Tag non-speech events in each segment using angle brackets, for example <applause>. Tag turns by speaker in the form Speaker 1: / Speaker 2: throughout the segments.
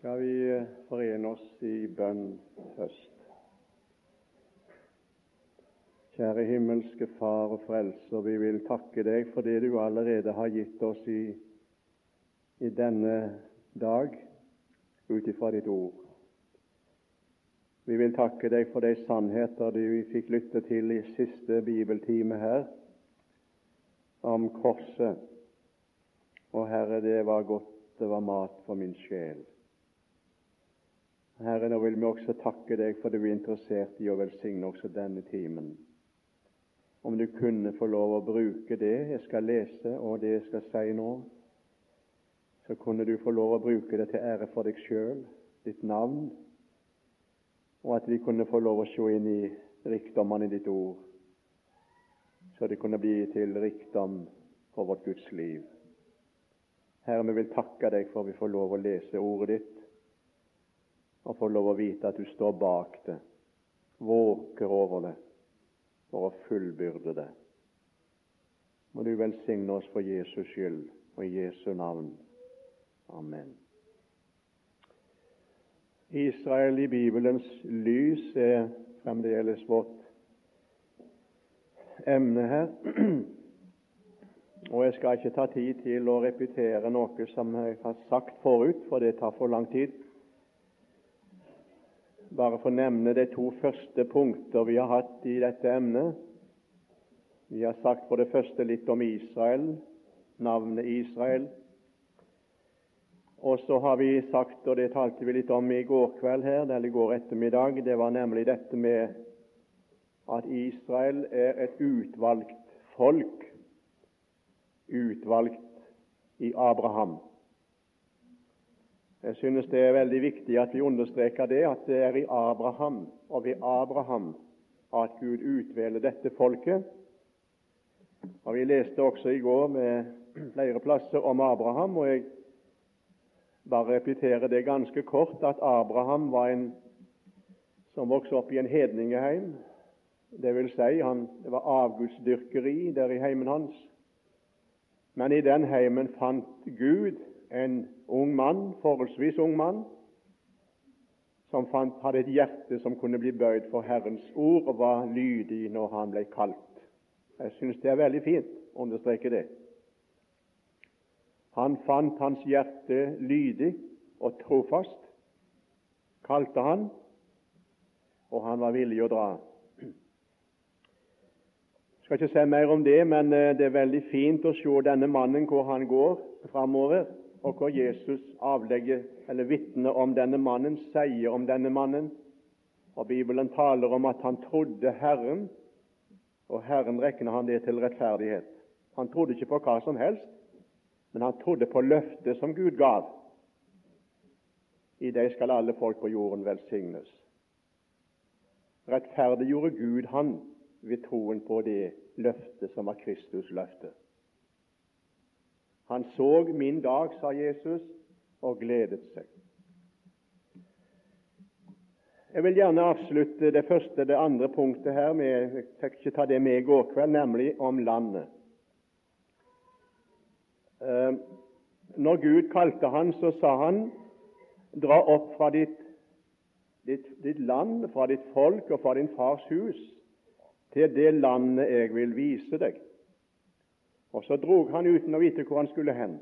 Speaker 1: skal vi eh, forene oss i bønn først. Kjære himmelske Far og Frelser, vi vil takke deg for det du allerede har gitt oss i, i denne dag ut ifra ditt ord. Vi vil takke deg for de sannheter du fikk lytte til i siste bibeltime her om korset. Og Herre, det var godt, det var mat for min sjel. Herre, nå vil vi også takke deg for du er interessert i å velsigne også denne timen. Om du kunne få lov å bruke det jeg skal lese, og det jeg skal si nå, så kunne du få lov å bruke det til ære for deg sjøl, ditt navn, og at vi kunne få lov å se inn i rikdommene i ditt ord, så det kunne bli til rikdom for vårt Guds liv. Herre, vi vil takke deg for vi får lov å lese ordet ditt og få lov å vite at du står bak det, våker over det for å fullbyrde det. Må du velsigne oss for Jesus skyld og i Jesu navn. Amen. Israel i Bibelens lys er fremdeles vårt emne her. Og Jeg skal ikke ta tid til å repetere noe som jeg har sagt forut, for det tar for lang tid bare få nevne de to første punkter vi har hatt i dette emnet. Vi har sagt for det første litt om Israel, navnet Israel. Og så har vi sagt, og det talte vi litt om i går kveld her, eller i går ettermiddag, det var nemlig dette med at Israel er et utvalgt folk, utvalgt i Abraham. Jeg synes det er veldig viktig at vi understreker det, at det er i Abraham og ved Abraham at Gud utvelger dette folket. Og Vi leste også i går med flere plasser om Abraham, og jeg bare repeterer det ganske kort, at Abraham var en som vokste opp i en hedningeheim. Det vil si, han, det var avgudsdyrkeri der i heimen hans. Men i den heimen fant Gud en ung mann, forholdsvis ung mann, som fant, hadde et hjerte som kunne bli bøyd for Herrens ord, og var lydig når han ble kalt. Jeg syns det er veldig fint å understreke det. Han fant hans hjerte lydig og trofast, kalte han, og han var villig å dra. Jeg skal ikke si mer om det, men eh, det er veldig fint å se denne mannen hvor han går framover og hvor Jesus avlegger eller vitner om denne mannen, sier om denne mannen. Og Bibelen taler om at han trodde Herren, og Herren regner han det til rettferdighet. Han trodde ikke på hva som helst, men han trodde på løftet som Gud gav. I det skal alle folk på jorden velsignes. Rettferdiggjorde Gud han ved troen på det løftet som var Kristus løfte. Han så min dag, sa Jesus, og gledet seg. Jeg vil gjerne avslutte det første det andre punktet her med jeg fikk ikke ta det med i går kveld, nemlig om landet. Eh, når Gud kalte han, så sa han dra opp fra ditt, ditt, ditt land, fra ditt folk og fra din fars hus, til det landet jeg vil vise deg. Og så drog han uten å vite hvor han skulle hen.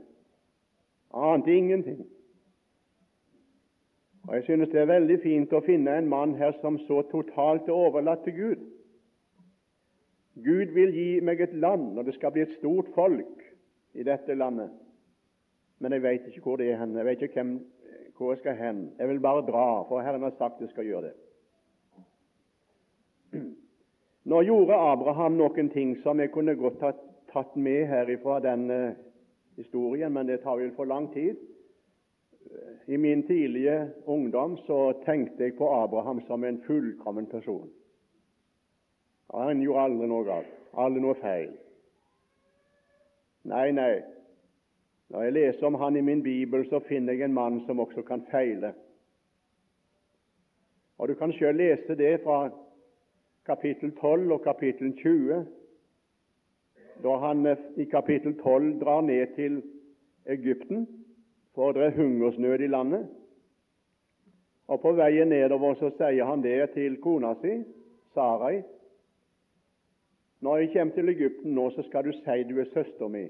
Speaker 1: Ante ingenting. Og Jeg synes det er veldig fint å finne en mann her som så totalt er overlatt til Gud. Gud vil gi meg et land, og det skal bli et stort folk i dette landet. Men jeg vet ikke hvor det er hen. Jeg vet ikke hvem, hvor jeg skal hen. Jeg vil bare dra, for Herren har sagt jeg skal gjøre det. Nå gjorde Abraham noen ting som jeg kunne godt ha tatt med herifra denne historien, men det tar vel for lang tid. I min tidlige ungdom så tenkte jeg på Abraham som en fullkommen person. Han gjorde aldri noe galt, aldri noe feil. Nei, nei. Når jeg leser om han i min bibel, så finner jeg en mann som også kan feile. Og Du kan selv lese det fra kapittel 12 og kapittel 20 da han eh, i kapittel 12 drar ned til Egypten, for det er hungersnød i landet. Og På veien nedover så sier han det til kona si, Sarai. Når jeg kommer til Egypten nå, så skal du si du er søster mi.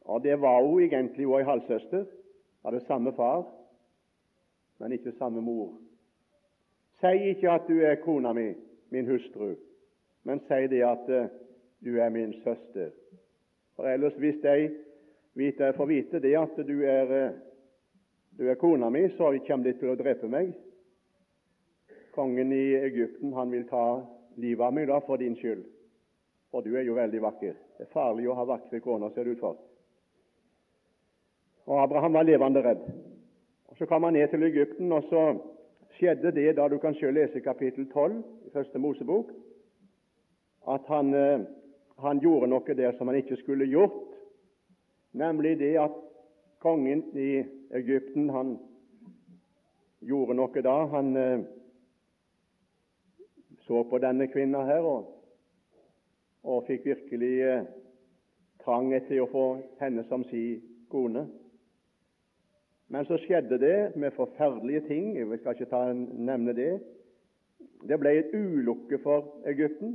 Speaker 1: Og det var hun egentlig hun ei halvsøster. Hadde samme far, men ikke samme mor. Si ikke at du er kona mi, min hustru, men si det at uh, du er min søster. For ellers, hvis vite, får vite det at du er, uh, du er kona mi, så kommer de til å drepe meg. Kongen i Egypten han vil ta livet av meg da for din skyld, for du er jo veldig vakker. Det er farlig å ha vakre koner, ser det ut for. Og Abraham var levende redd. Og Så kom han ned til Egypten, og så skjedde det da du kan selv lese kapittel 12 i første Mosebok, at han, eh, han gjorde noe der som han ikke skulle gjort, nemlig det at kongen i Egypten han gjorde noe da. Han eh, så på denne kvinna her og, og fikk virkelig eh, trang etter å få henne som si kone. Men så skjedde det med forferdelige ting. Jeg skal ikke ta, nevne det. Det ble et ulykke for Egypten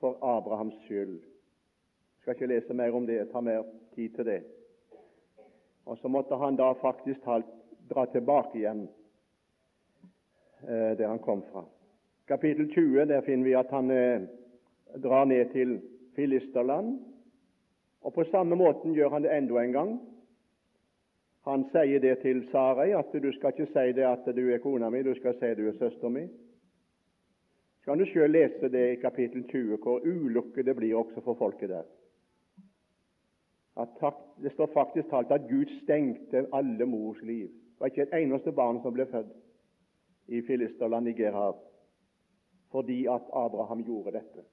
Speaker 1: for Abrahams skyld. Jeg skal ikke lese mer om det, ta mer tid til det. Og så måtte han da faktisk dra tilbake igjen eh, der han kom fra. Kapittel 20 der finner vi at han eh, drar ned til Filisterland. Og På samme måten gjør han det enda en gang. Han sier det til Sarai, at du skal ikke si det at du er kona mi, du skal si du er søster mi. Så kan du sjøl lese det i kapittel 20, hvor ulykke det blir også for folket der. Det står faktisk talt at Gud stengte alle mors liv. Det var ikke et eneste barn som ble født i Filisterland i Gerhard fordi at Abraham gjorde dette.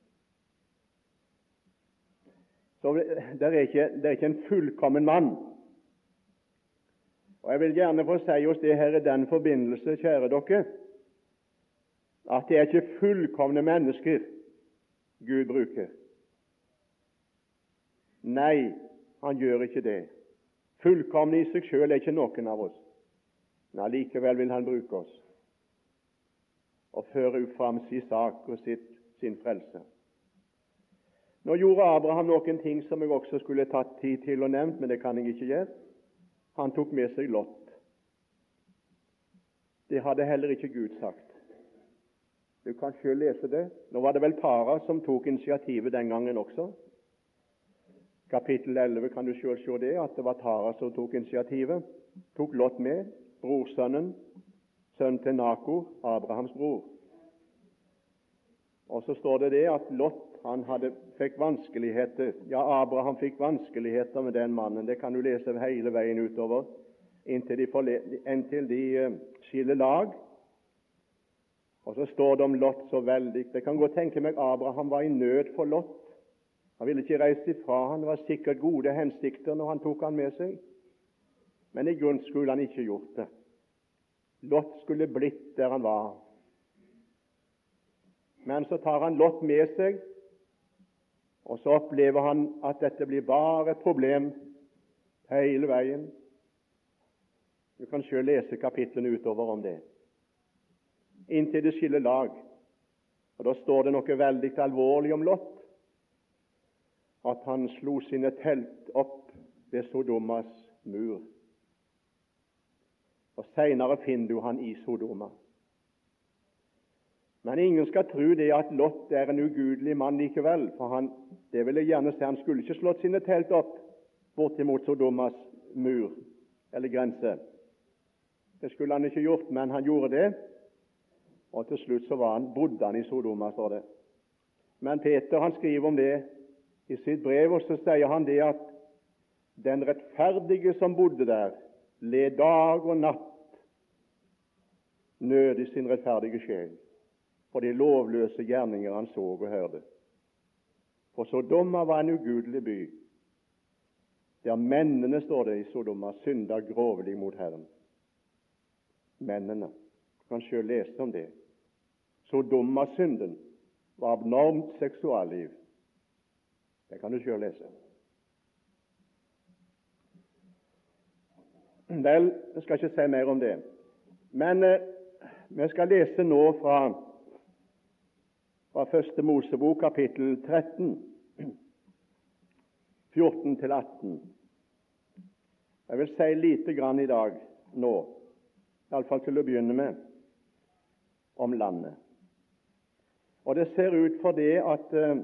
Speaker 1: Så det er ikke, det er ikke en fullkommen mann og Jeg vil gjerne få si oss det her i den forbindelse, kjære dere, at det er ikke fullkomne mennesker Gud bruker. Nei, han gjør ikke det. Fullkomne i seg sjøl er ikke noen av oss. Men allikevel vil han bruke oss og føre fram sin sak og sitt, sin frelse. Nå gjorde Abraham noen ting som jeg også skulle tatt tid til å nevne, men det kan jeg ikke gjøre. Han tok med seg Lot. Det hadde heller ikke Gud sagt. Du kan selv lese det. Nå var det vel Tara som tok initiativet den gangen også. Kapittel 11 kan du selv se det, at det var Tara som tok initiativet. Tok Lot med, brorsønnen, sønnen til Nako, Abrahams bror. Og så står det det at Lot han hadde, fikk vanskeligheter. Ja, Abraham fikk vanskeligheter med den mannen. Det kan du lese hele veien utover inntil de, inntil de uh, skiller lag. Og så står det om Lot så veldig Jeg kan godt tenke meg Abraham var i nød for Lot. Han ville ikke reise ifra han. Det var sikkert gode hensikter når han tok han med seg. Men i grunnen skulle han ikke gjort det. Lot skulle blitt der han var. Men så tar han Lot med seg og så opplever han at dette blir bare et problem hele veien. Du kan selv lese kapitlene utover om det. Inntil det skiller lag. Og Da står det noe veldig alvorlig om Lott. At han slo sine telt opp ved Sodomas mur. Og Seinere finner du han i Sodoma. Men ingen skal tro det at Lott er en ugudelig mann likevel, for han, det vil jeg gjerne si, han skulle ikke slått sine telt opp bortimot Sodomas mur eller grense. Det skulle han ikke gjort, men han gjorde det, og til slutt så han, bodde han i Sodoma, står det. Men Peter han skriver om det i sitt brev, og så sier han det at den rettferdige som bodde der, led dag og natt nød i sin rettferdige sjel for de lovløse gjerninger han så og hørte. For Sodoma var en ugudelig by, der mennene, står det i Sodoma, synda grovelig mot Herren. Mennene. Kan sjøl lese om det. Sodoma-synden var abnormt seksualliv. Det kan du sjøl lese. Vel, jeg skal ikke si mer om det. Men eh, vi skal lese nå fra, fra Første Mosebok, kapittel 13, 14-18. Jeg vil si lite grann i dag nå, iallfall til å begynne med, om landet. Og Det ser ut for det at eh,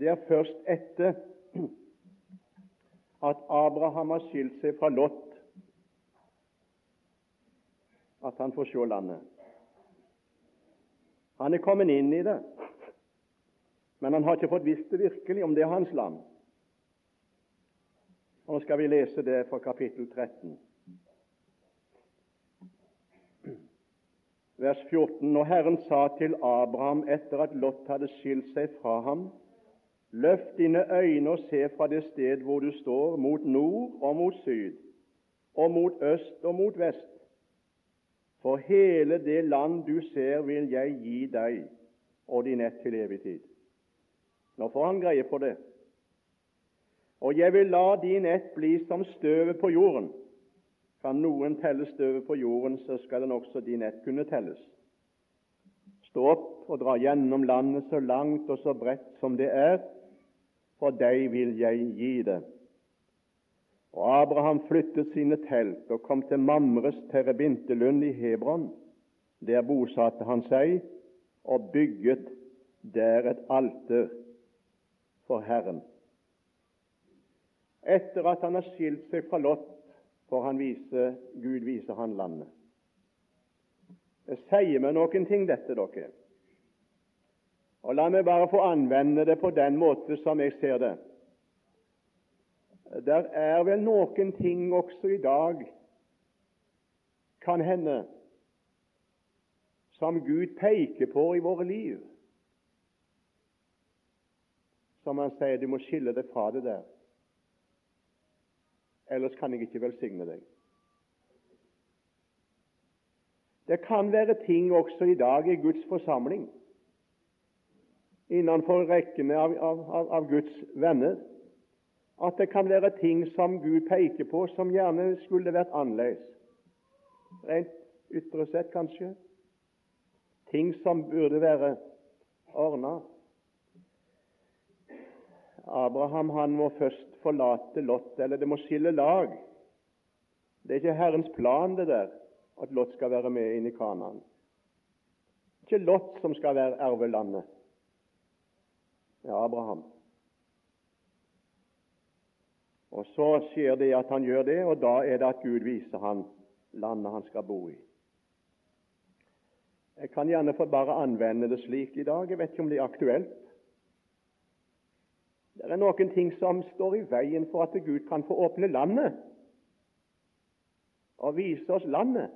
Speaker 1: det er først etter at Abraham har skilt seg fra Lot, at han får se landet. Han er kommet inn i det, men han har ikke fått visst det virkelig, om det er hans land. Nå skal vi lese det fra kapittel 13. vers 14. Og Herren sa til Abraham etter at Lot hadde skilt seg fra ham, Løft dine øyne og se fra det sted hvor du står, mot nord og mot syd, og mot øst og mot vest. For hele det land du ser, vil jeg gi deg og din ett til evig tid. Nå får han greie på det. Og jeg vil la din ett bli som støvet på jorden. Kan noen telle støvet på jorden, så skal den også din ett kunne telles. Stå opp og dra gjennom landet så langt og så bredt som det er, for deg vil jeg gi det. Og Abraham flyttet sine telt og kom til Mamres terebintelund i Hebron. Der bosatte han seg og bygget der et alter for Herren. Etter at han har skilt seg fra Lot, for han viser, Gud viser han landet. Det sier meg noen ting, dette, dere. Og La meg bare få anvende det på den måte som jeg ser det. Der er vel noen ting også i dag, kan hende, som Gud peker på i våre liv. Som han sier, du må skille deg fra det der ellers kan jeg ikke velsigne deg. Det kan være ting også i dag i Guds forsamling, innenfor rekkene av, av, av, Guds venner, at det kan være ting som Gud peker på, som gjerne skulle vært annerledes. Rent ytre sett, kanskje. Ting som burde være ordna. Abraham han må først forlate Lot, eller det må skille lag. Det er ikke Herrens plan, det der, at Lot skal være med inn i Kanaan. Det er ikke Lot som skal være arvelandet. Det er Abraham. Og Så skjer det at han gjør det, og da er det at Gud viser han landet han skal bo i. Jeg kan gjerne få bare anvende det slik i dag. Jeg vet ikke om det er aktuelt. Det er noen ting som står i veien for at Gud kan få åpne landet og vise oss landet.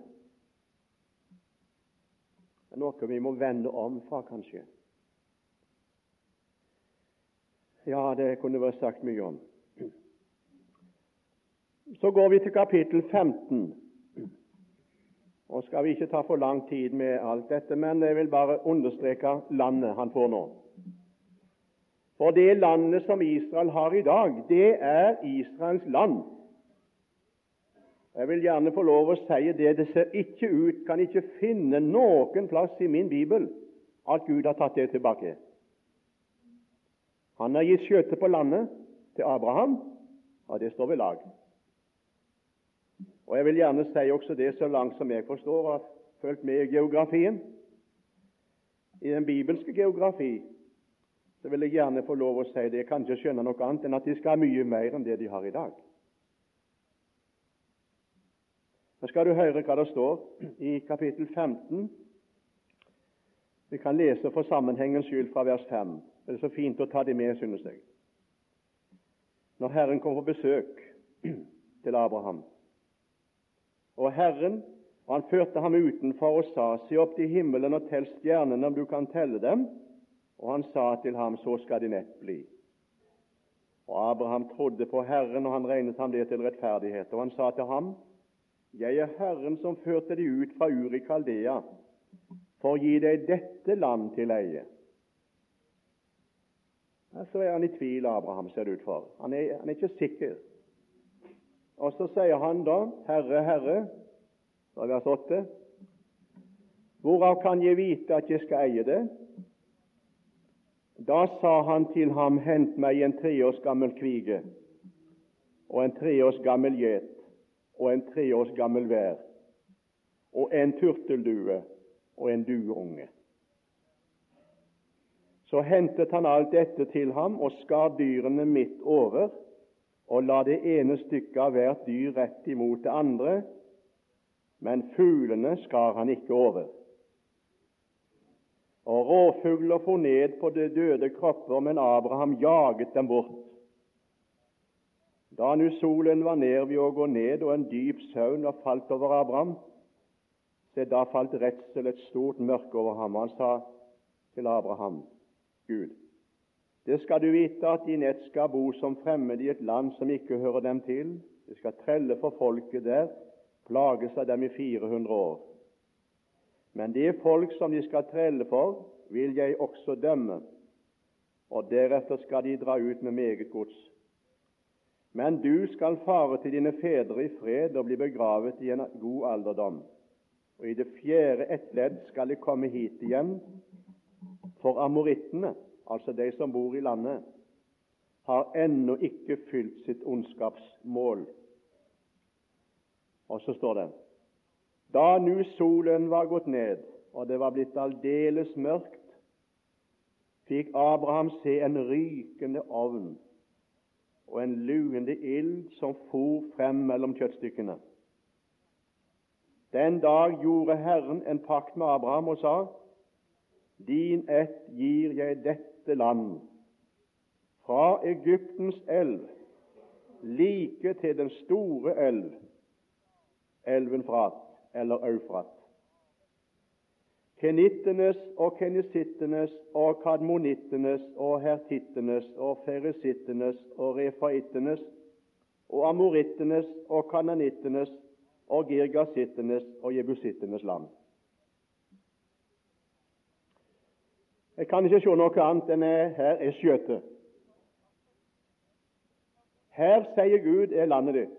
Speaker 1: Det er noe vi må vende om fra, kanskje. Ja, det kunne vært sagt mye om. Så går vi til kapittel 15. Og skal vi ikke ta for lang tid med alt dette, men jeg vil bare understreke landet han får nå. For det landet som Israel har i dag, det er Israels land. Jeg vil gjerne få lov å si det. Det ser ikke ut, kan ikke finne noen plass i min bibel at Gud har tatt det tilbake. Han har gitt skjøte på landet til Abraham, og det står ved lag. Og Jeg vil gjerne si også det, så langt som jeg forstår og har fulgt med i geografien. I den bibelske geografi så vil jeg gjerne få lov å si det. Jeg kan ikke skjønne noe annet enn at de skal ha mye mer enn det de har i dag. Nå skal du høre hva det står i kapittel 15. Vi kan lese for sammenhengens skyld fra vers 5. Det er så fint å ta det med, synes jeg. Når Herren kom på besøk <clears throat> til Abraham. Og Herren og han førte ham utenfor og sa, Se opp til himmelen og tell stjernene, om du kan telle dem. Og han sa til ham, så skal din ett bli. Og Abraham trodde på Herren, og han regnet ham det til rettferdighet. Og han sa til ham, Jeg er Herren som førte deg ut fra Uri Kaldea, for å gi deg dette land til eie. Så er han i tvil, Abraham, ser det ut for. Han er, han er ikke sikker. Og så sier han da, Herre, Herre, fra vers 8, hvorav kan jeg vite at jeg skal eie det? Da sa han til ham, hent meg en treårs gammel kvige og en treårs gammel gjet og en treårs gammel vær og en turteldue og en dueunge. Så hentet han alt dette til ham og skar dyrene midt over og la det ene stykket av hvert dyr rett imot det andre, men fuglene skar han ikke over. Og råfugler for ned på de døde kropper, men Abraham jaget dem bort. Da nu solen var nær ved å gå ned og en dyp søvn var falt over Abraham, se, da falt redsel et stort mørke over ham. Han sa til Abraham, Gud, det skal du vite at din ett skal bo som fremmede i et land som ikke hører dem til. De skal trelle for folket der, plages av dem i 400 år. Men det folk som de skal trelle for, vil jeg også dømme, og deretter skal de dra ut med meget gods. Men du skal fare til dine fedre i fred og bli begravet i en god alderdom. Og i det fjerde ett ledd skal de komme hit igjen, for amorittene altså de som bor i landet, har ennå ikke fylt sitt ondskapsmål. Og så står det Da nu solen var gått ned og det var blitt aldeles mørkt, fikk Abraham se en rykende ovn og en lugende ild som for frem mellom kjøttstykkene. Den dag gjorde Herren en pakt med Abraham og sa:" Din ett gir jeg dette land, fra Egyptens elv like til den store elv, elven Frat, eller Eufrat. Kenittenes og kenisittenes og kadmonittenes og hertittenes og ferisittenes og refaittenes og amorittenes og kananittenes og girgasittenes og jebusittenes land. Jeg kan ikke se noe annet enn at her er skjøtet. Her, sier Gud, er landet ditt.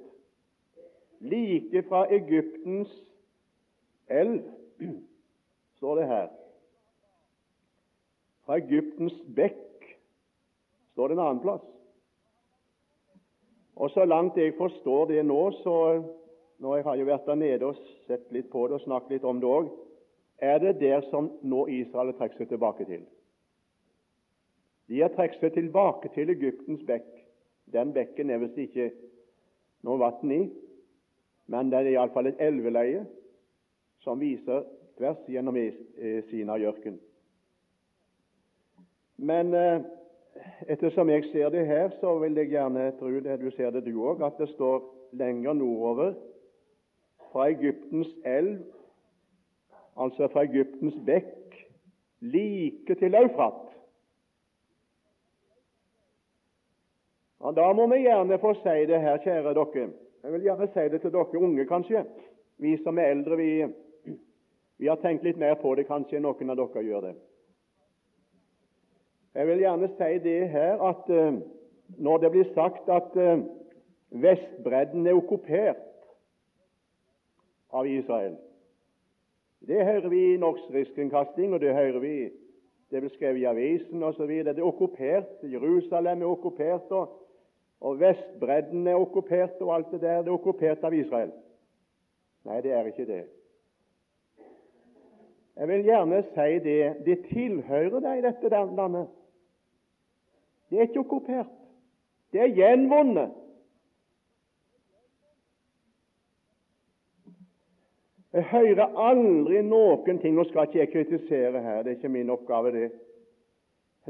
Speaker 1: Like fra Egyptens elv, <clears throat> står det her. Fra Egyptens bekk, står det en annen plass. Og så langt jeg forstår det nå, så når jeg har jo vært der nede og sett litt på det og snakket litt om det òg, er det der som nå Israel trekker seg tilbake til. De har trukket seg tilbake til Egyptens bekk. Den bekken er visst ikke noe vann i, men det er iallfall et elveleie som viser tvers gjennom Sinajørken. Men eh, ettersom jeg ser det her, så vil jeg gjerne tro det du ser det du òg, at det står lenger nordover fra Egyptens elv altså fra Egyptens bekk, like til Eufrat. Og Da må vi gjerne få si det her, kjære dere. Jeg vil gjerne si det til dere unge, kanskje. Vi som er eldre, vi, vi har tenkt litt mer på det. Kanskje noen av dere gjør det. Jeg vil gjerne si det her at uh, når det blir sagt at uh, Vestbredden er okkupert av Israel det hører vi i norsk rikskringkasting, og det hører vi det blir beskrevet i avisen osv. Det er okkupert. Jerusalem er okkupert, og, og Vestbredden er okkupert, og alt det der det er okkupert av Israel. Nei, det er ikke det. Jeg vil gjerne si det det tilhører deg, dette landet. Det er ikke okkupert. Det er gjenvunnet. Jeg hører aldri noen ting Nå skal ikke jeg kritisere her, det er ikke min oppgave det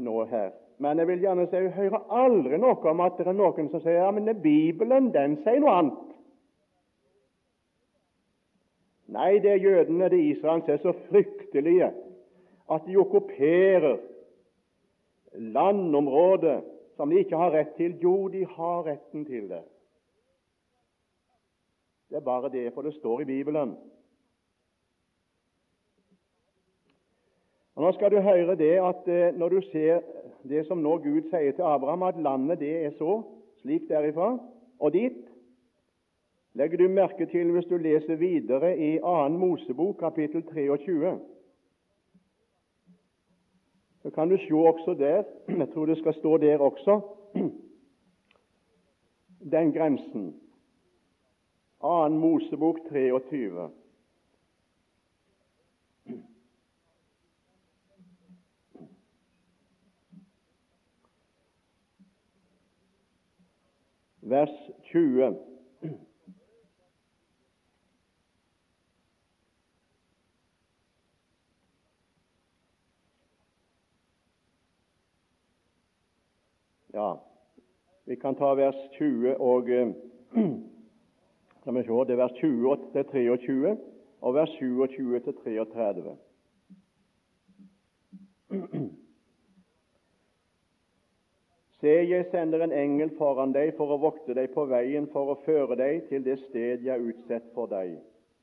Speaker 1: nå her. Men jeg vil gjerne si jeg hører aldri noe om at det er noen som sier ja, men Bibelen den sier noe annet. Nei, det er jødene, det er Israel, som er så fryktelige at de okkuperer landområder som de ikke har rett til. Jo, de har retten til det. Det er bare det, for det står i Bibelen. Og Nå skal du høre det at eh, når du ser det som nå Gud sier til Abraham, at landet det er så, slik derifra og dit, Legger du merke til hvis du leser videre i 2. Mosebok kapittel 23, så kan du se også der <clears throat> Jeg tror det skal stå der også <clears throat> den grensen. 2. Mosebok 23. <clears throat> Vers 20. Ja, vi kan ta vers 20 og eh, <clears throat> se, det er vers 20 til 23 og vers 27 til 33. <clears throat> Se, jeg sender en engel foran deg for å vokte deg på veien, for å føre deg til det sted jeg har utsett for deg.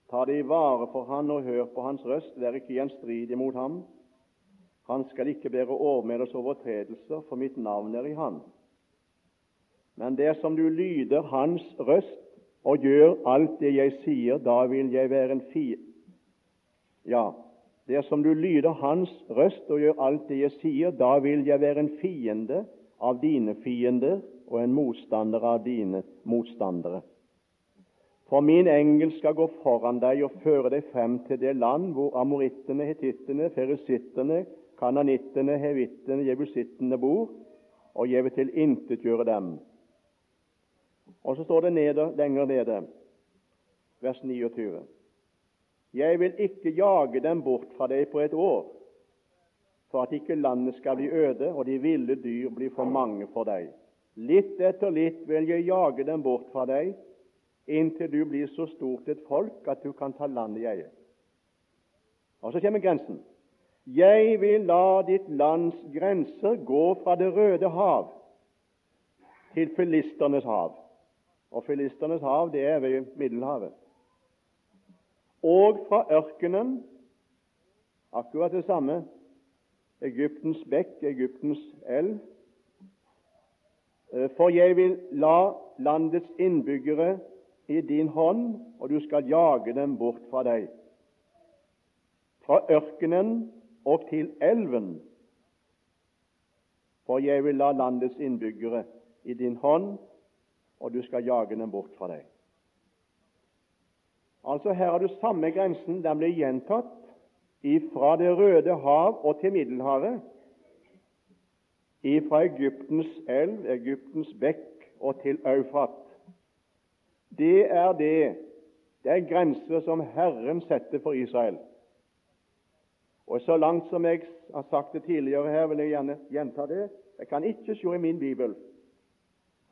Speaker 1: Ta deg i vare for han og hør på hans røst, vær ikke gjenstridig mot ham. Han skal ikke bære overmedels overtredelser, for mitt navn er i han. Men dersom du lyder hans røst og gjør alt det jeg sier, da vil jeg være en fi... Ja, dersom du lyder hans røst og gjør alt det jeg sier, da vil jeg være en fiende av dine fiender og en motstander av dine motstandere. For min engel skal gå foran deg og føre deg frem til det land hvor amorittene, hetittene, feresittene, kananittene, hevittene, jebusittene bor, og jeg vil tilintetgjøre dem. Og så står det nede, lenger nede, vers 29. Jeg vil ikke jage dem bort fra deg på et år, for at ikke landet skal bli øde og de ville dyr bli for mange for deg. Litt etter litt vil jeg jage dem bort fra deg, inntil du blir så stort et folk at du kan ta landet i eie. Og så kommer grensen. Jeg vil la ditt lands grenser gå fra Det røde hav til filisternes hav. Og filisternes hav, det er ved Middelhavet. Og fra ørkenen akkurat det samme Egyptens bekk, Egyptens elv. For jeg vil la landets innbyggere i din hånd, og du skal jage dem bort fra deg. Fra ørkenen og til elven. For jeg vil la landets innbyggere i din hånd, og du skal jage dem bort fra deg. Altså Her har du samme grensen. Den blir gjentatt ifra Det røde hav og til Middelhavet. Ifra Egyptens elv, Egyptens bekk og til Eufrat. Det er det det er grenser som Herren setter for Israel. Og Så langt som jeg har sagt det tidligere her, vil jeg gjerne gjenta det. Jeg kan ikke se i min bibel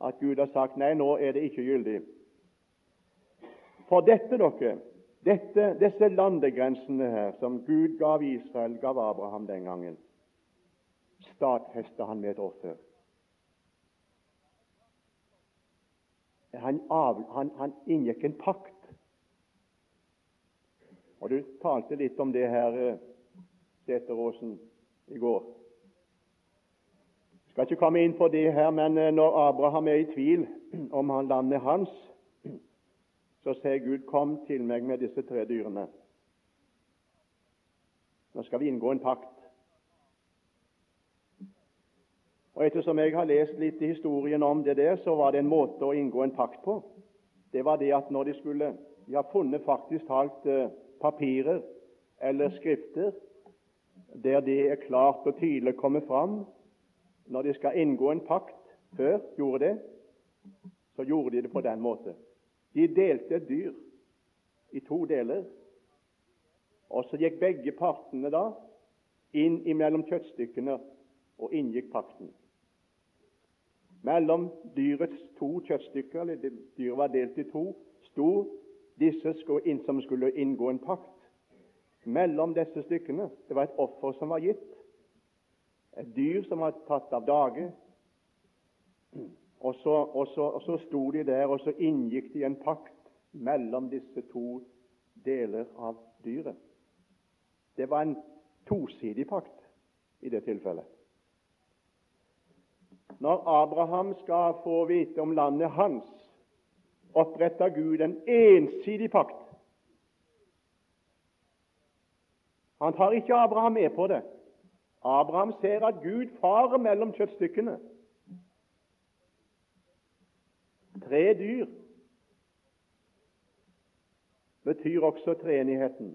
Speaker 1: at Gud har sagt nei, nå er det ikke gyldig. For dette, dere, dette, disse landegrensene her som Gud gav Israel, gav Abraham den gangen, stadfesta han med et offer. Han, av, han, han inngikk en pakt. Og Du talte litt om det her, Sæteråsen, i går. Jeg skal ikke komme inn på det her, men når Abraham er i tvil om han landet hans, så sier Gud, 'Kom til meg med disse tre dyrene'. Nå skal vi inngå en pakt. Og Ettersom jeg har lest litt i historien om det der, så var det en måte å inngå en pakt på. Det var det at når de skulle De har funnet faktisk talt eh, papirer eller skrifter der det er klart og tydelig kommet fram når de skal inngå en pakt. Før gjorde det, så gjorde de det på den måten. De delte et dyr i to deler, og så gikk begge partene da inn imellom kjøttstykkene og inngikk pakten. Mellom dyrets to kjøttstykker, eller dyret var delt i to, sto disse som skulle inngå en pakt. Mellom disse stykkene det var et offer som var gitt, et dyr som var tatt av dage. Og så, og, så, og så, sto de der, og så inngikk de en pakt mellom disse to deler av dyret. Det var en tosidig pakt i det tilfellet. Når Abraham skal få vite om landet hans, oppretter Gud en ensidig pakt. Han tar ikke Abraham med på det. Abraham ser at Gud farer mellom kjøttstykkene. Tre dyr betyr også treenigheten.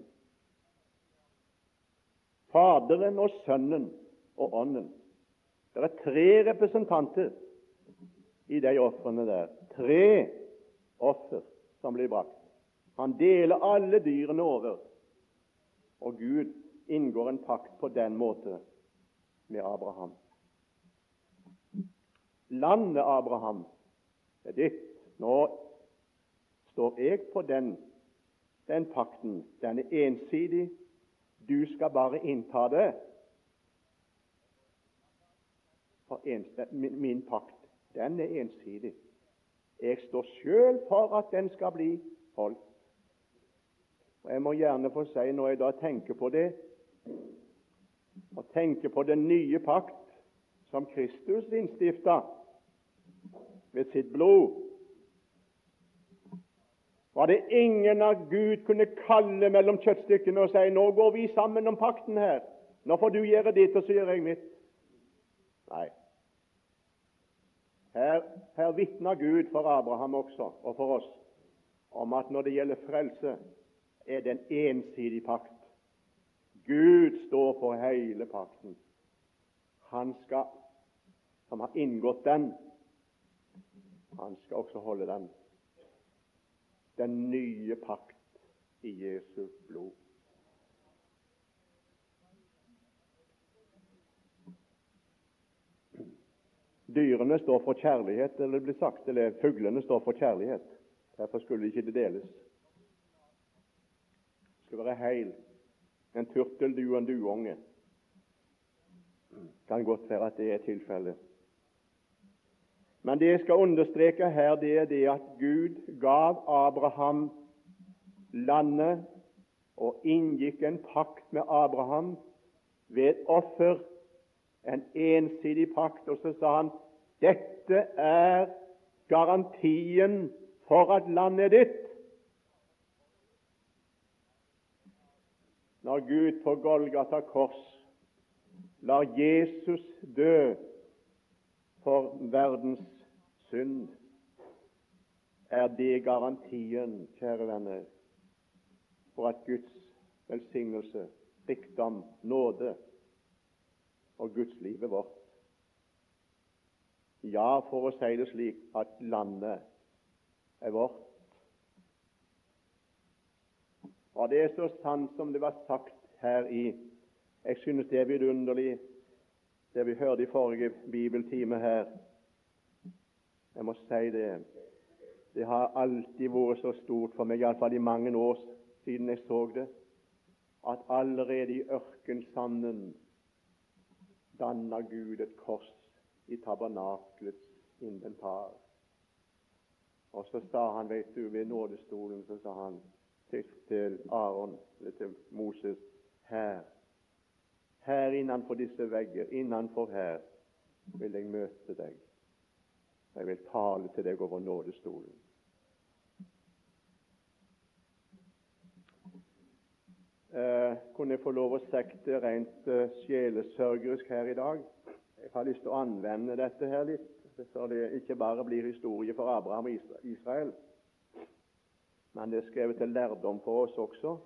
Speaker 1: Faderen og Sønnen og Ånden. Det er tre representanter i de ofrene der. Tre offer som blir brakt. Han deler alle dyrene over, og Gud inngår en pakt på den måte med Abraham. Landet Abraham er ditt. Nå står jeg på den, den pakten. Den er ensidig. Du skal bare innta det. For en, min, min pakt, den er ensidig. Jeg står sjøl for at den skal bli holdt. Og Jeg må gjerne få si, når jeg da tenker på det, og tenker på den nye pakt som Kristus innstifta ved sitt blod, var det ingen av Gud kunne kalle mellom kjøttstykkene og si nå går vi sammen om pakten her. Nå får du gjøre ditt, og så gjør jeg mitt. Nei. Her, her vitner Gud for Abraham også, og for oss, om at når det gjelder frelse, er det en ensidig pakt. Gud står for hele pakten. Han skal, som har inngått den, han skal også holde den. Den nye pakt i Jesu blod. Dyrene står for kjærlighet, eller det blir sagt, eller fuglene står for kjærlighet. Derfor skulle ikke det deles. Det skal være heil. En turteldue og en duunge. Kan godt være at det er tilfellet. Men det jeg skal understreke her, det er det at Gud gav Abraham landet og inngikk en pakt med Abraham ved offer en ensidig pakt, og så sa han dette er garantien for at landet er ditt. Når Gud på Golgata kors lar Jesus dø for verdens synd, er det garantien, kjære venner, for at Guds velsignelse, rikdom, nåde og Guds liv er vårt. Ja, for å si det slik at landet er vårt. Og det er så sant som det var sagt her i Jeg synes det er vidunderlig, det vi hørte i forrige bibeltime her. Jeg må si det. Det har alltid vært så stort for meg, iallfall i mange år siden jeg så det, at allerede i ørkensanden danna Gud et kors i tabernakelets inventar. Og så sa han, veit du, ved nådestolen så sa han til, til Aron, til Moses her, her innenfor disse vegger, innenfor her, vil jeg møte deg. Jeg vil tale til deg over nådestolen. Eh, kunne jeg få lov å sekte rent eh, sjelesørgerisk her i dag? Jeg har lyst til å anvende dette her litt, så det ikke bare blir historie for Abraham og Israel, men det er skrevet til lærdom for oss også.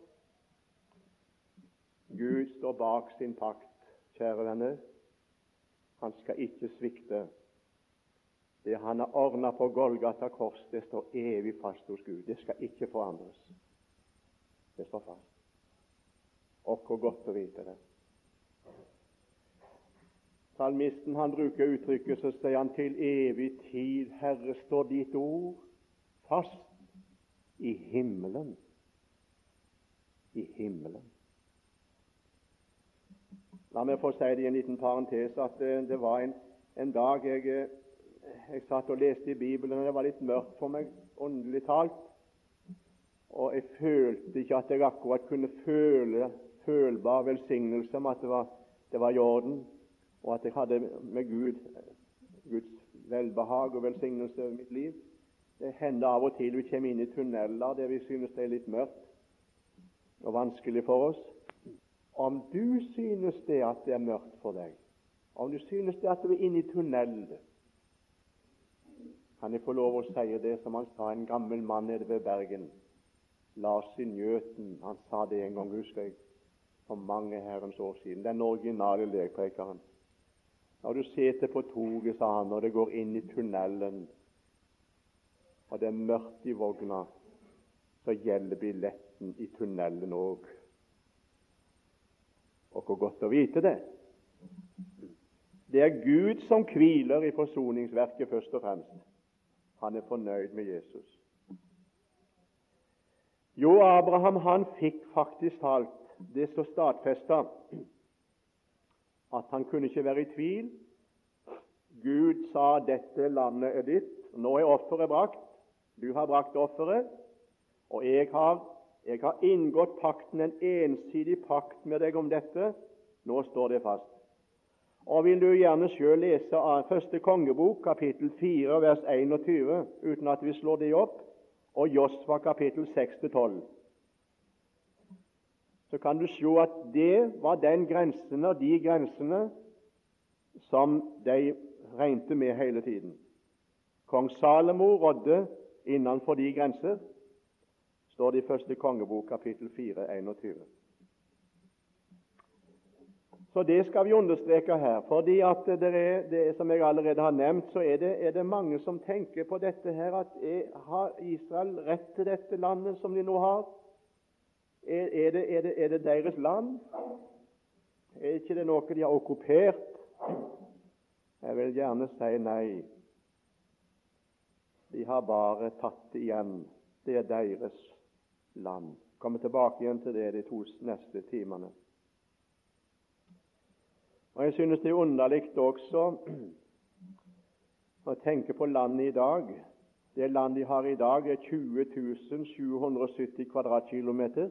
Speaker 1: Gud står bak sin pakt, kjære venner. Han skal ikke svikte. Det han har ordna på Golgata kors, det står evig fast hos Gud. Det skal ikke forandres. Det står fast. Og hvor godt å vite det. Salmisten han bruker uttrykket, så sier han til evig tid, Herre, står ditt ord fast i himmelen. I himmelen. La meg få si det i en liten parentes at det, det var en, en dag jeg, jeg, satt og leste i Bibelen, og det var litt mørkt for meg, åndelig talt. Og jeg følte ikke at jeg akkurat kunne føle følbar velsignelse om at det var, det var i orden og at jeg hadde med Gud Guds velbehag og velsignelse over mitt liv. Det hender av og til vi kommer inn i tunneler der vi synes det er litt mørkt og vanskelig for oss. Om du synes det at det er mørkt for deg, om du synes det at du er inne i tunnelen Kan jeg få lov å si det som han sa, en gammel mann nede ved Bergen, Lars Njøten, han sa det en gang, husker jeg, for mange herrens år siden. Den originale lekprekeren. Når du sitter på toget, sa han, når det går inn i tunnelen, og det er mørkt i vogna, så gjelder billetten i tunnelen òg. Og hvor godt å vite det. Det er Gud som hviler i forsoningsverket først og fremst. Han er fornøyd med Jesus. Jo, Abraham han fikk faktisk talt det så stadfesta at han kunne ikke være i tvil. Gud sa 'dette landet er ditt'. Nå er offeret brakt. Du har brakt offeret, og jeg har, jeg har inngått pakten, en ensidig pakt med deg om dette. Nå står det fast. Og Vil du gjerne sjøl lese av første kongebok, kapittel 4, vers 21, uten at vi slår det opp, og Josfa kapittel 6-12, så kan du se at det var den grensen og de grensene som de regnet med hele tiden. Kong Salomo rådde innenfor de grenser, står det i første kongebok kapittel 4, 21. Så Det skal vi understreke her. fordi at det er, det, Som jeg allerede har nevnt, så er det, er det mange som tenker på dette her at er, Har Israel rett til dette landet som de nå har? Er, er, det, det deres land? Er ikke det noe de har okkupert? Jeg vil gjerne si nei. De har bare tatt det igjen. Det er deres land. Kommer tilbake igjen til det de to neste timene. Og Jeg synes det er underlig også å tenke på landet i dag. Det landet de har i dag, er 20 770 kvadratkilometer.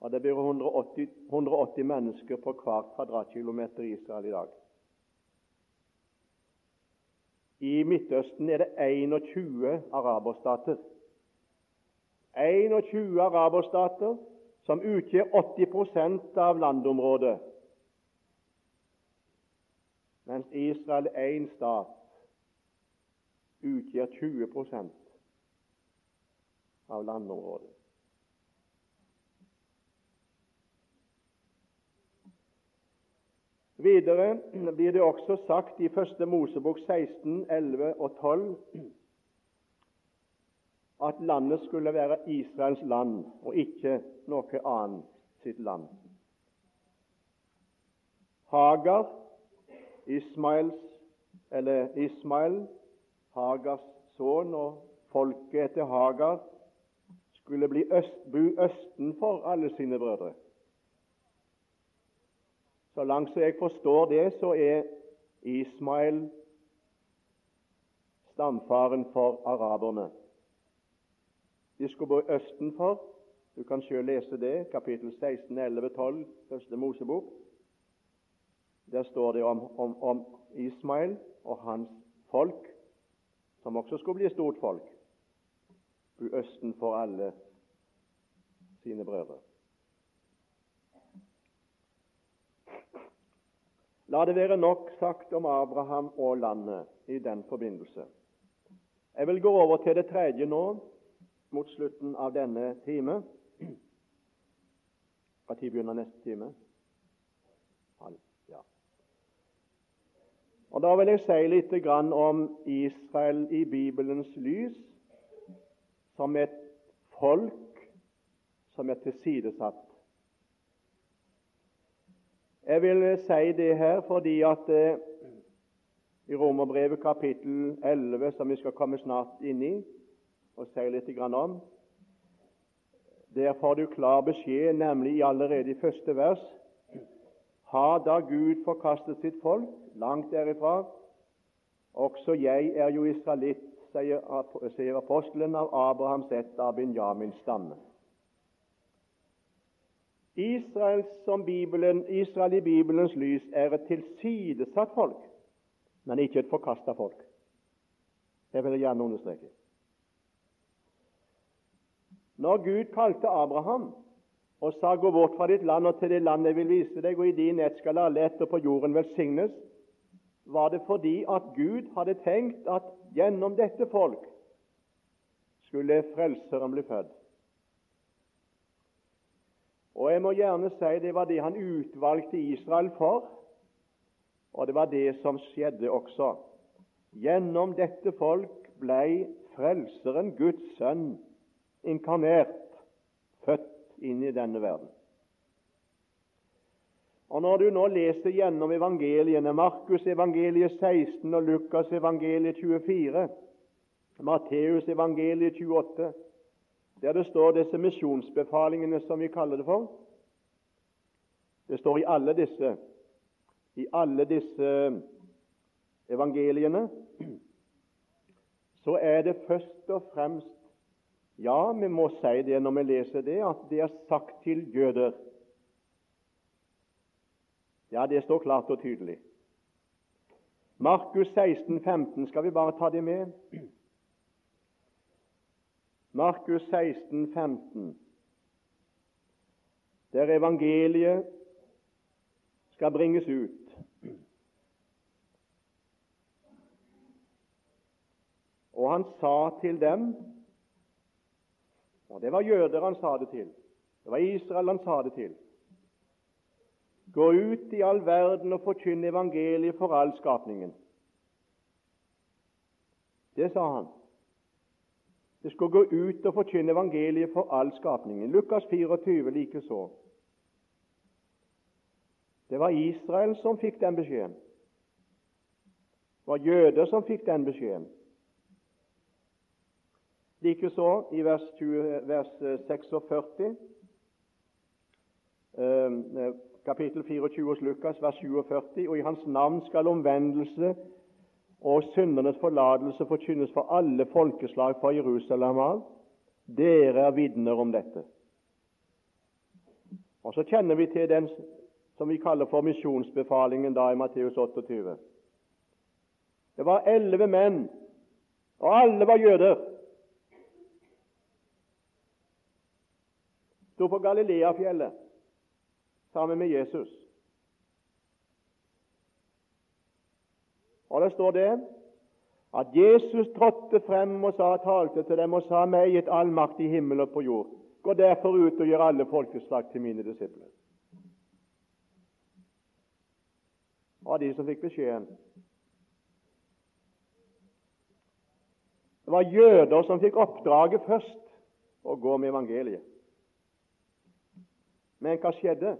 Speaker 1: Og det blir 180, 180 mennesker på hvert kvadratkilometer i Israel i dag. I Midtøsten er det 21 araberstater. 21 araberstater som utgjør 80% av landområdet mens Israel én stat utgjør 20% av landområdet. Videre blir det også sagt i Første Mosebok 16, 11 og 12 at landet skulle være Israels land og ikke noe annet sitt land. Hagar Ismaels, eller Ismael, Hagars sønn, og folket etter Hagar skulle bli øst, bo østenfor alle sine brødre. Så langt jeg forstår det, så er Ismael stamfaren for araberne. De skulle bo østenfor. Du kan selv lese det, kapittel 16, 11, 12, første Mosebok. Der står det om, om, om Ismael og hans folk, som også skulle bli stort folk, østen for alle sine brødre. La det være nok sagt om Abraham og landet i den forbindelse. Jeg vil gå over til det tredje nå, mot slutten av denne time. Når begynner neste time? Halv. Og Da vil jeg si litt om Israel i Bibelens lys som et folk som er tilsidesatt. Jeg vil si det her fordi at eh, i Romerbrevet kapittel 11, som vi skal komme snart inn i og si litt om, der får du klar beskjed, nemlig allerede i første vers har da Gud forkastet sitt folk? Langt derifra. Også jeg er jo israelitt, sier apostelen av Abrahams ett av Benjamins stamme. Israel, Bibelen, Israel i Bibelens lys er et tilsidesatt folk, men ikke et forkasta folk. Det vil jeg gjerne understreke. Når Gud kalte Abraham og sa 'gå bort fra ditt land og til det land jeg vil vise deg', og i din ett skal alle etter på jorden velsignes, var det fordi at Gud hadde tenkt at gjennom dette folk skulle Frelseren bli født. Og jeg må gjerne si det var det han utvalgte Israel for, og det var det som skjedde også. Gjennom dette folk blei Frelseren, Guds sønn, inkarnert, født inn i denne verden. Og Når du nå leser gjennom evangeliene, Markus evangeliet 16 og Lukas evangeliet 24, Matteus evangeliet 28, der det står disse misjonsbefalingene som vi kaller det for Det står i alle disse, i alle disse evangeliene så er det først og fremst Ja, vi må si det når vi leser det, at det er sagt til jøder. Ja, det står klart og tydelig. Markus 16, 15, skal vi bare ta det med? Markus 16, 15, der evangeliet skal bringes ut. Og han sa til dem Og det var jøder han sa det til. Det var Israel han sa det til. Gå ut i all verden og forkynn evangeliet for all skapningen. Det sa han. Det skulle gå ut og forkynne evangeliet for all skapningen. Lukas 24 likeså. Det var Israel som fikk den beskjeden. Det var jøder som fikk den beskjeden. Likeså i vers, 20, vers 46, eh, kapittel 24 hos Lukas, vers 47, og i hans navn skal omvendelse og syndernes forlatelse forkynnes for alle folkeslag fra Jerusalem av. Dere er vitner om dette. Og Så kjenner vi til den som vi kaller for misjonsbefalingen da i Matteus 28. Det var elleve menn, og alle var jøder. Sto på Galileafjellet sammen med Jesus. Og det står det at Jesus trådte frem og sa, talte til dem og sa meg gitt all makt i himmel og på jord. Gå derfor ut og gjør alle folkeslag til mine disipler. Av de som fikk beskjeden. Det var jøder som fikk oppdraget først å gå med evangeliet. Men hva skjedde?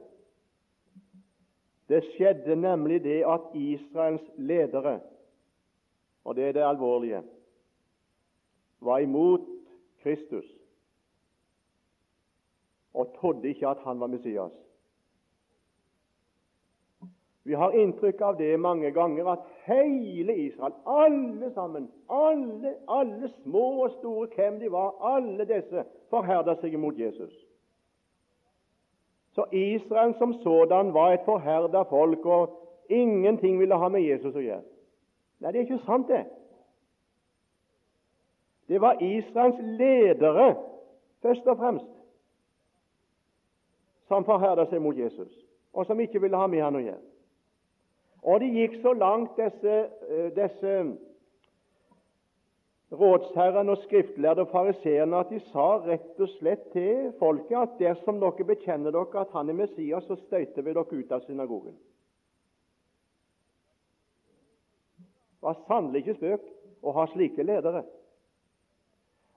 Speaker 1: Det skjedde nemlig det at Israels ledere, og det er det alvorlige, var imot Kristus og trodde ikke at han var Messias. Vi har inntrykk av det mange ganger at hele Israel, alle sammen, alle, alle små og store, hvem de var, alle disse forherda seg imot Jesus. Så Israel som sådan var et forherda folk, og ingenting ville ha med Jesus å gjøre. Nei, det er ikke sant, det. Det var Israels ledere, først og fremst, som forherda seg mot Jesus, og som ikke ville ha med han å gjøre. Og det gikk så langt, disse, eh, disse rådsherrene og skriftlærde og fariseerne at de sa rett og slett til folket at dersom dere bekjenner dere at han er Messias, så støyter vi dere ut av synagogen. Det var sannelig ikke spøk å ha slike ledere.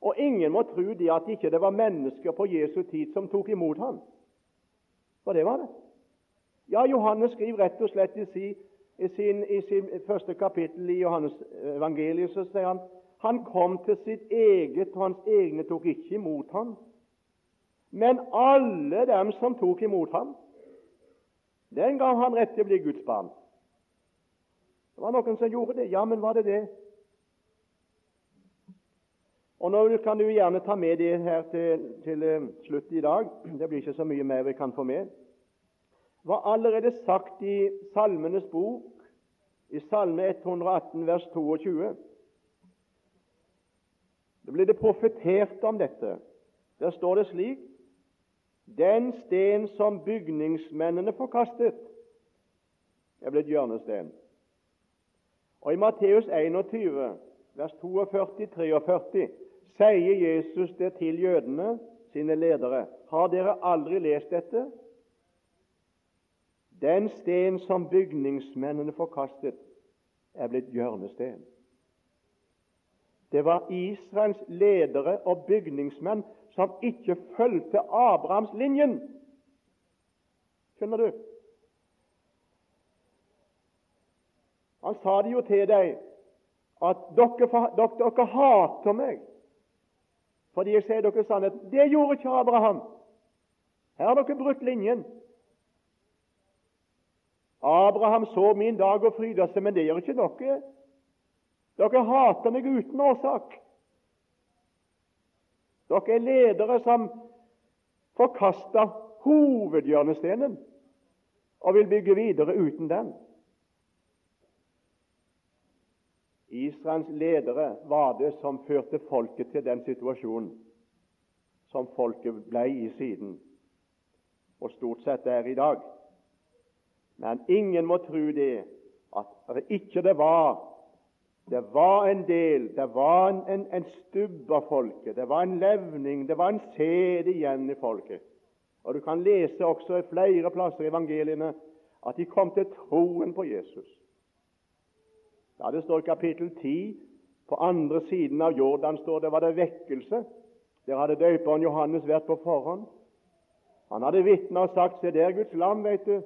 Speaker 1: Og ingen må tro det at ikke det var mennesker på Jesu tid som tok imot ham. For det var det. Ja, Johannes skriver rett og slett i sin, i sin, i sin første kapittel i Johannes evangeliet, så sier han han kom til sitt eget, og hans egne tok ikke imot ham. Men alle dem som tok imot ham, den gav han rett til å bli Guds barn. Det var noen som gjorde det. Ja, men var det det? Og Nå kan du gjerne ta med det her til, til uh, slutt i dag. Det blir ikke så mye mer vi kan få med. Det var allerede sagt i Salmenes bok, i Salme 118, vers 22. Det ble det profetert om dette. Der står det slik Den sten som bygningsmennene forkastet, er blitt hjørnesten. Og I Matteus 21, vers 42-43, sier Jesus det til jødene, sine ledere. Har dere aldri lest dette? Den sten som bygningsmennene forkastet, er blitt hjørnesten. Det var Israels ledere og bygningsmenn som ikke fulgte Abrahamslinjen. Skjønner du? Han sa det jo til deg at dere, dere, dere hater meg fordi jeg sier dere sannhet. Det gjorde ikke Abraham. Her har dere brutt linjen. Abraham så min dag og fryda seg, men det gjør ikke dere. Dere hater meg uten årsak. Dere er ledere som forkaster hovedhjørnestenen og vil bygge videre uten den. Israels ledere var det som førte folket til den situasjonen som folket ble i siden, og stort sett er i dag. Men ingen må tro det at det ikke det var det var en del, det var en, en, en stubb av folket, det var en levning, det var en sæd igjen i folket. Og Du kan lese også i flere plasser i evangeliene at de kom til troen på Jesus. Ja, Det står i kapittel 10. På andre siden av Jordan står det var det vekkelse. Der hadde døperen Johannes vært på forhånd. Han hadde vitna og sagt 'Se der Guds lam', vet du,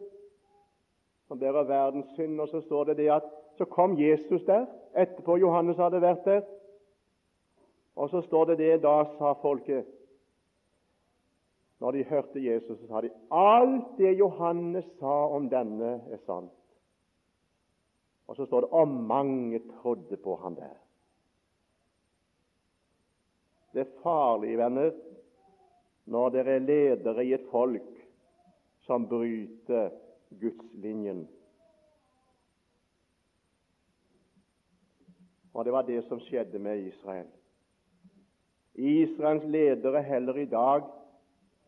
Speaker 1: som bærer verdens synd. Og så står det det at så kom Jesus der etterpå Johannes hadde vært der. Og så står det det da sa folket Når de hørte Jesus, så sa de alt det Johannes sa om denne, er sant. Og så står det og mange trodde på han der. Det er farlig, venner, når dere er ledere i et folk som bryter gudslinjen. Og det var det som skjedde med Israel. Israels ledere heller i dag,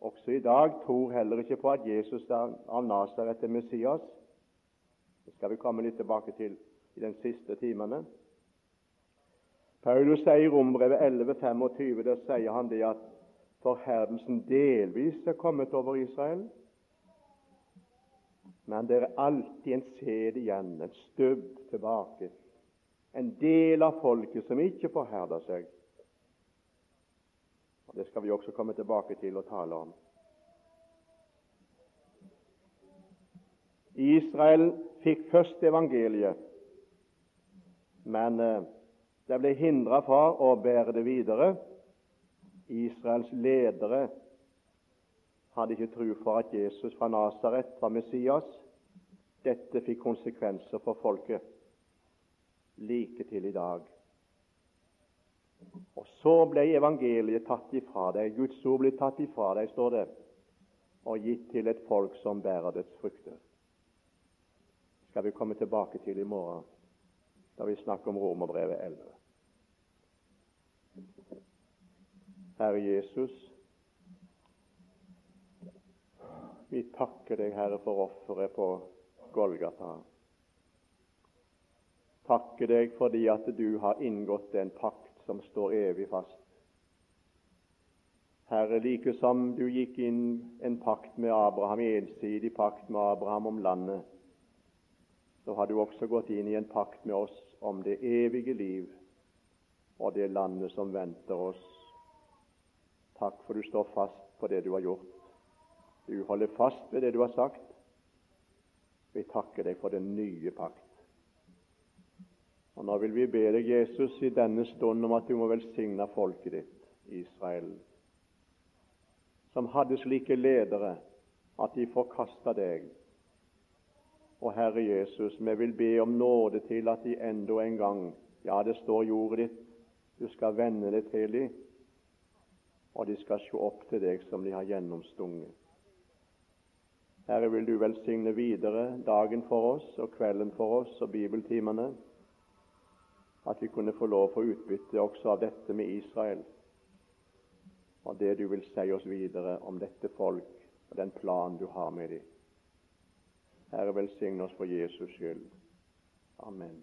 Speaker 1: også i dag, tror heller ikke på at Jesus av Nasaret er Messias. Det skal vi komme litt tilbake til i den siste timene. Paulus sier i Rombrevet 11,25 der sier han det at forherdelsen delvis er kommet over Israel. Men det er alltid en sæd igjen, en stubb tilbake. En del av folket som ikke forherder seg. Og Det skal vi også komme tilbake til og tale om. Israel fikk først evangeliet, men eh, det ble hindra fra å bære det videre. Israels ledere hadde ikke tro for at Jesus fra Nasaret var Messias. Dette fikk konsekvenser for folket like til i dag. Og så ble evangeliet tatt ifra deg. Guds ord ble tatt ifra deg, står det, og gitt til et folk som bærer dets frukter skal vi komme tilbake til i morgen, da vi snakker om Romerbrevet 11. Herre Jesus, vi takker deg, Herre, for offeret på Golgata. Takker deg fordi at du har inngått en pakt som står evig fast. Herre, like som du gikk inn en pakt med Abraham, ensidig pakt med Abraham om landet, så har du også gått inn i en pakt med oss om det evige liv og det landet som venter oss. Takk for du står fast på det du har gjort. Du holder fast ved det du har sagt. Vi takker deg for den nye pakt. Og Nå vil vi be deg, Jesus, i denne stund om at du må velsigne folket ditt, Israel, som hadde slike ledere at de forkasta deg og Herre Jesus, vi vil be om nåde til at de enda en gang Ja, det står i ordet ditt, du skal vende det til dem, og de skal se opp til deg som de har gjennomstunget. Herre, vil du velsigne videre dagen for oss og kvelden for oss og bibeltimene. At vi kunne få lov å få utbytte også av dette med Israel, og det du vil si oss videre om dette folk og den plan du har med dem. Herre, velsigne oss for Jesus skyld. Amen.